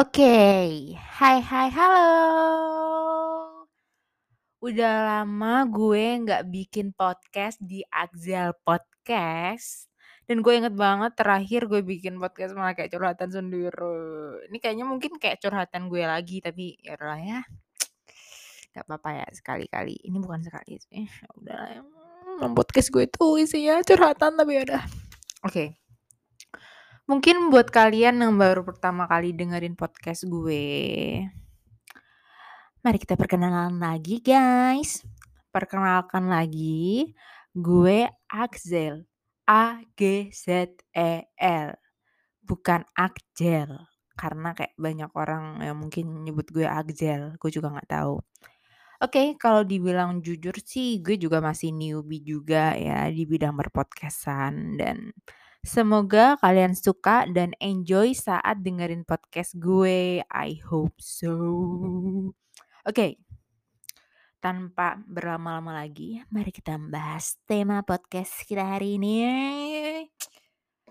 Oke, hai hai halo. Udah lama gue nggak bikin podcast di Axel Podcast, dan gue inget banget terakhir gue bikin podcast malah kayak curhatan sendiri. Ini kayaknya mungkin kayak curhatan gue lagi, tapi ya udahlah ya. Gak apa-apa ya sekali-kali. Ini bukan sekali sih. Ya udahlah ya. Hmm, podcast gue itu isinya curhatan tapi ya udah. Oke. Mungkin buat kalian yang baru pertama kali dengerin podcast gue, mari kita perkenalan lagi guys. Perkenalkan lagi, gue Axel. A G Z E L. Bukan Akjel. Karena kayak banyak orang yang mungkin nyebut gue Axel, gue juga nggak tahu. Oke, kalau dibilang jujur sih gue juga masih newbie juga ya di bidang berpodcastan dan semoga kalian suka dan enjoy saat dengerin podcast gue. I hope so. Oke. Tanpa berlama-lama lagi, mari kita membahas tema podcast kita hari ini.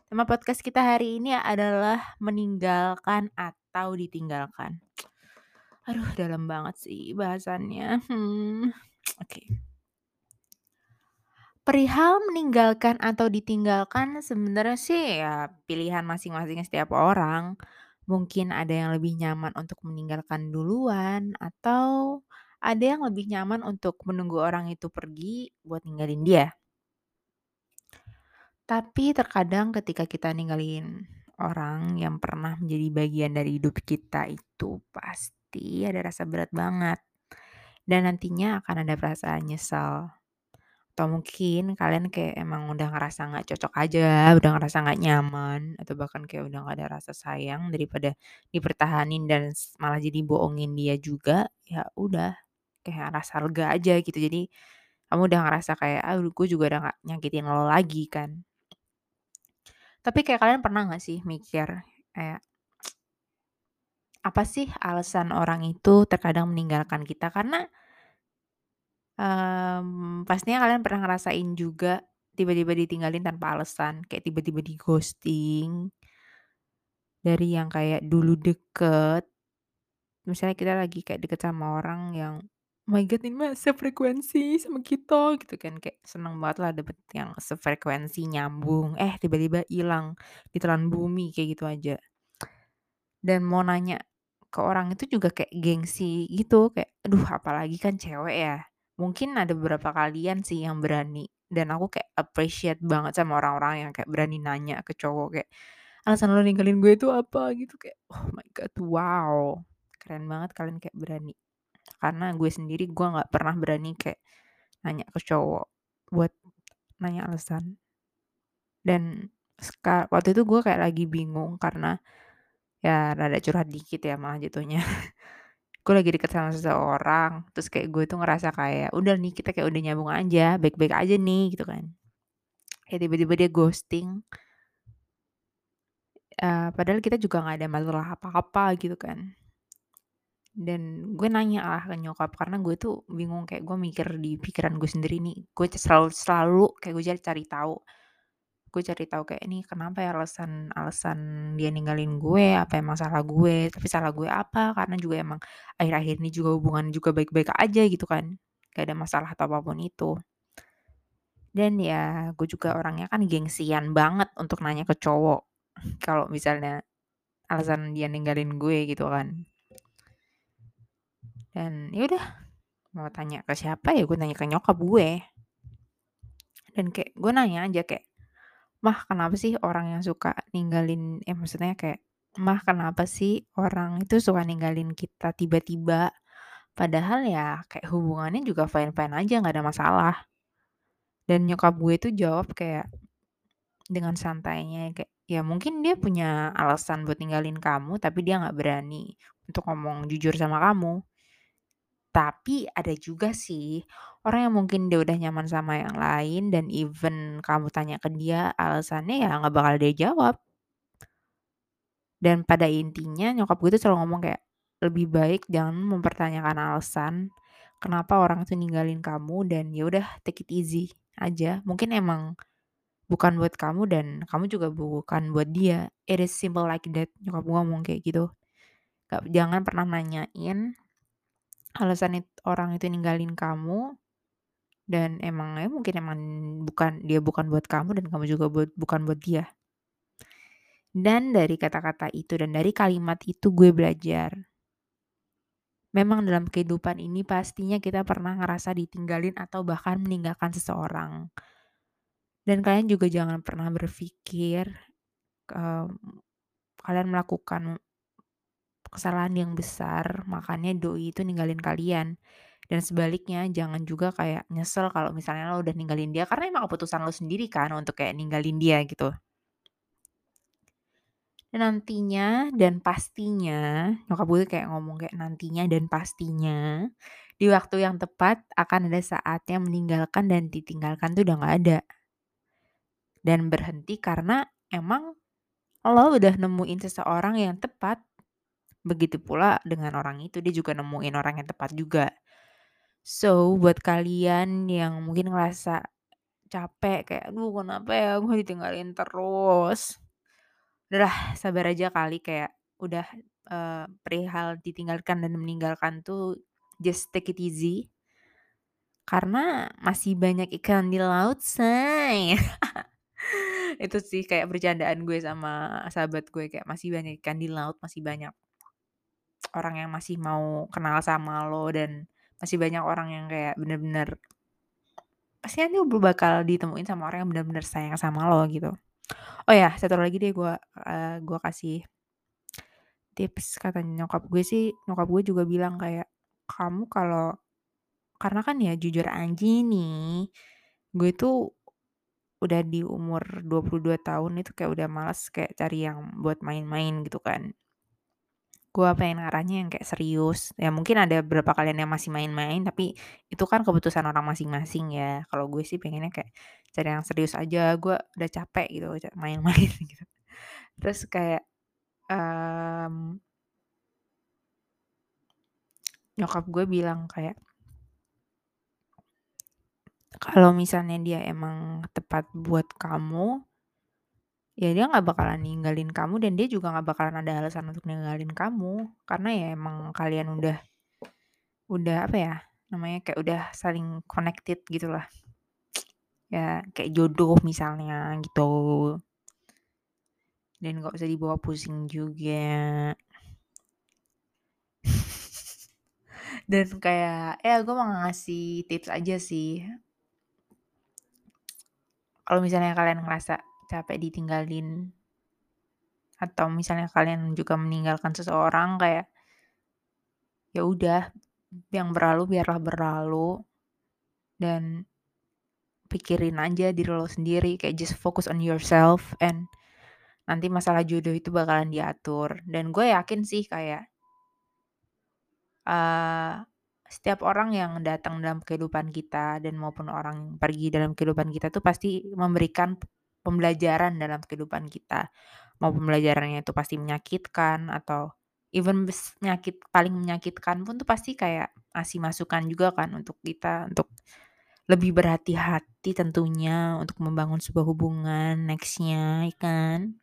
Tema podcast kita hari ini adalah meninggalkan atau ditinggalkan. Aduh, dalam banget sih bahasannya. Hmm. Oke. Perihal meninggalkan atau ditinggalkan sebenarnya sih ya pilihan masing-masing setiap orang. Mungkin ada yang lebih nyaman untuk meninggalkan duluan atau ada yang lebih nyaman untuk menunggu orang itu pergi buat ninggalin dia. Tapi terkadang ketika kita ninggalin orang yang pernah menjadi bagian dari hidup kita itu pasti ada rasa berat banget. Dan nantinya akan ada perasaan nyesal. Atau mungkin kalian kayak emang udah ngerasa nggak cocok aja, udah ngerasa nggak nyaman, atau bahkan kayak udah nggak ada rasa sayang daripada dipertahanin dan malah jadi bohongin dia juga, ya udah kayak rasa lega aja gitu. Jadi kamu udah ngerasa kayak, ah gue juga udah gak nyakitin lo lagi kan. Tapi kayak kalian pernah gak sih mikir kayak apa sih alasan orang itu terkadang meninggalkan kita? Karena um, pastinya kalian pernah ngerasain juga tiba-tiba ditinggalin tanpa alasan, kayak tiba-tiba di ghosting. Dari yang kayak dulu deket, misalnya kita lagi kayak deket sama orang yang Oh my god ini mah sefrekuensi sama kita gitu kan. Kayak seneng banget lah dapet yang sefrekuensi nyambung. Eh tiba-tiba hilang ditelan bumi kayak gitu aja. Dan mau nanya ke orang itu juga kayak gengsi gitu kayak aduh apalagi kan cewek ya mungkin ada beberapa kalian sih yang berani dan aku kayak appreciate banget sama orang-orang yang kayak berani nanya ke cowok kayak alasan lo ninggalin gue itu apa? Gitu kayak oh my god wow keren banget kalian kayak berani. Karena gue sendiri gue nggak pernah berani kayak nanya ke cowok buat nanya alasan. Dan waktu itu gue kayak lagi bingung karena ya rada curhat dikit ya malah jatuhnya gue lagi deket sama seseorang terus kayak gue tuh ngerasa kayak udah nih kita kayak udah nyambung aja baik-baik aja nih gitu kan. Kayak tiba-tiba dia ghosting. Uh, padahal kita juga nggak ada masalah apa-apa gitu kan. Dan gue nanya lah ke nyokap karena gue tuh bingung kayak gue mikir di pikiran gue sendiri nih. Gue selalu selalu kayak gue cari cari tahu gue cari tahu kayak ini kenapa ya alasan alasan dia ninggalin gue? Apa yang masalah gue? Tapi salah gue apa? Karena juga emang akhir-akhir ini juga hubungan juga baik-baik aja gitu kan. Gak ada masalah atau apa pun itu. Dan ya gue juga orangnya kan gengsian banget untuk nanya ke cowok. Kalau misalnya alasan dia ninggalin gue gitu kan. Dan ya udah mau tanya ke siapa ya? Gue nanya ke nyokap gue. Dan kayak gue nanya aja kayak mah kenapa sih orang yang suka ninggalin eh maksudnya kayak mah kenapa sih orang itu suka ninggalin kita tiba-tiba? Padahal ya kayak hubungannya juga fine-fine aja nggak ada masalah. Dan nyokap gue itu jawab kayak dengan santainya kayak ya mungkin dia punya alasan buat ninggalin kamu tapi dia nggak berani untuk ngomong jujur sama kamu tapi ada juga sih orang yang mungkin dia udah nyaman sama yang lain dan even kamu tanya ke dia alasannya ya nggak bakal dia jawab. Dan pada intinya nyokap gue tuh selalu ngomong kayak lebih baik jangan mempertanyakan alasan kenapa orang itu ninggalin kamu dan ya udah take it easy aja. Mungkin emang bukan buat kamu dan kamu juga bukan buat dia. It is simple like that. Nyokap gue ngomong kayak gitu. Nggak jangan pernah nanyain alasan it orang itu ninggalin kamu dan emangnya mungkin emang bukan dia bukan buat kamu dan kamu juga buat bukan buat dia. Dan dari kata-kata itu dan dari kalimat itu gue belajar. Memang dalam kehidupan ini pastinya kita pernah ngerasa ditinggalin atau bahkan meninggalkan seseorang. Dan kalian juga jangan pernah berpikir, mmm, kalian melakukan kesalahan yang besar, makanya doi itu ninggalin kalian. Dan sebaliknya jangan juga kayak nyesel kalau misalnya lo udah ninggalin dia, karena emang keputusan lo sendiri kan untuk kayak ninggalin dia gitu. Dan nantinya dan pastinya, nyokap gue kayak ngomong kayak nantinya dan pastinya, di waktu yang tepat akan ada saatnya meninggalkan dan ditinggalkan tuh udah nggak ada. Dan berhenti karena emang lo udah nemuin seseorang yang tepat. Begitu pula dengan orang itu, dia juga nemuin orang yang tepat juga. So, buat kalian yang mungkin ngerasa capek kayak, "Aduh kenapa ya gue ditinggalin terus?" Udahlah sabar aja kali kayak udah, eee, perihal ditinggalkan dan meninggalkan tuh just take it easy. Karena masih banyak ikan di laut, say. Itu sih kayak bercandaan gue sama sahabat gue kayak masih banyak ikan di laut, masih banyak orang yang masih mau kenal sama lo dan masih banyak orang yang kayak bener-bener pastinya tuh bakal ditemuin sama orang yang bener-bener sayang sama lo gitu. Oh ya, satu lagi deh gue, eee, gue kasih tips kata nyokap gue sih, nyokap gue juga bilang kayak, "Kamu kalau" karena kan ya jujur aja nih, gue tuh udah di umur 22 tahun itu kayak udah males kayak cari yang buat main-main gitu kan. Gue pengen arahnya yang kayak serius, ya mungkin ada beberapa kalian yang masih main-main, tapi itu kan keputusan orang masing-masing ya. Kalau gue sih pengennya kayak cari yang serius aja, gue udah capek gitu main-main gitu. Terus kayak, mmm nyokap gue bilang kayak kalau misalnya dia emang tepat buat kamu ya dia nggak bakalan ninggalin kamu dan dia juga nggak bakalan ada alasan untuk ninggalin kamu. Karena ya emang kalian udah udah apa ya, namanya kayak udah saling connected gitulah. Ya kayak jodoh misalnya gitu. Dan nggak usah dibawa pusing juga. Dan kayak ya gue mau ngasih tips aja sih. Kalau misalnya kalian ngerasa capek ditinggalin atau misalnya kalian juga meninggalkan seseorang kayak ya udah, yang berlalu biarlah berlalu. Dan pikirin aja diri lo sendiri, kayak just focus on yourself and nanti masalah jodoh itu bakalan diatur. Dan gue yakin sih kayak eee, setiap orang yang datang dalam kehidupan kita dan maupun orang yang pergi dalam kehidupan kita tuh pasti memberikan pembelajaran dalam kehidupan kita. Mau pembelajarannya itu pasti menyakitkan atau even bes nyakit paling menyakitkan pun tuh pasti kayak ngasih masukan juga kan untuk kita untuk lebih berhati-hati tentunya untuk membangun sebuah hubungan next-nya, ya kan?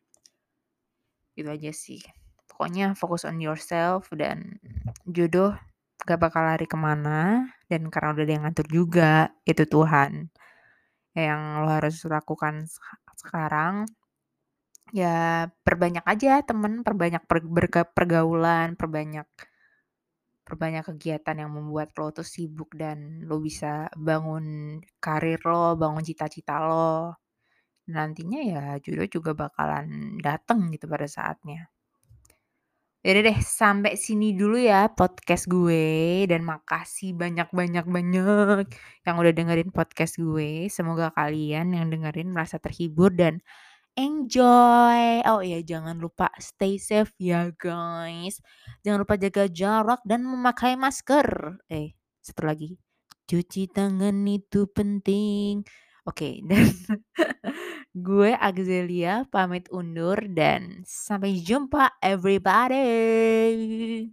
Itu aja sih. Pokoknya fokus on yourself dan jodoh gak bakal lari ke mana dan karena udah ada yang ngatur juga, itu Tuhan. Yang lo harus lakukan sekarang, ya perbanyak aja temen, perbanyak per pergaulan, perbanyak perbanyak kegiatan yang membuat lo tuh sibuk dan lo bisa bangun karir lo, bangun cita-cita lo. Nantinya ya jodoh juga bakalan dateng gitu pada saatnya. Ya udah deh, sampai sini dulu ya podcast gue dan makasih banyak banyak banyak yang udah dengerin podcast gue. Semoga kalian yang dengerin merasa terhibur dan enjoy. Oh iya, jangan lupa stay safe ya guys. Jangan lupa jaga jarak dan memakai masker. Eh, satu lagi, cuci tangan itu penting. Oke, dan gue Agzelia pamit undur dan sampai jumpa everybody.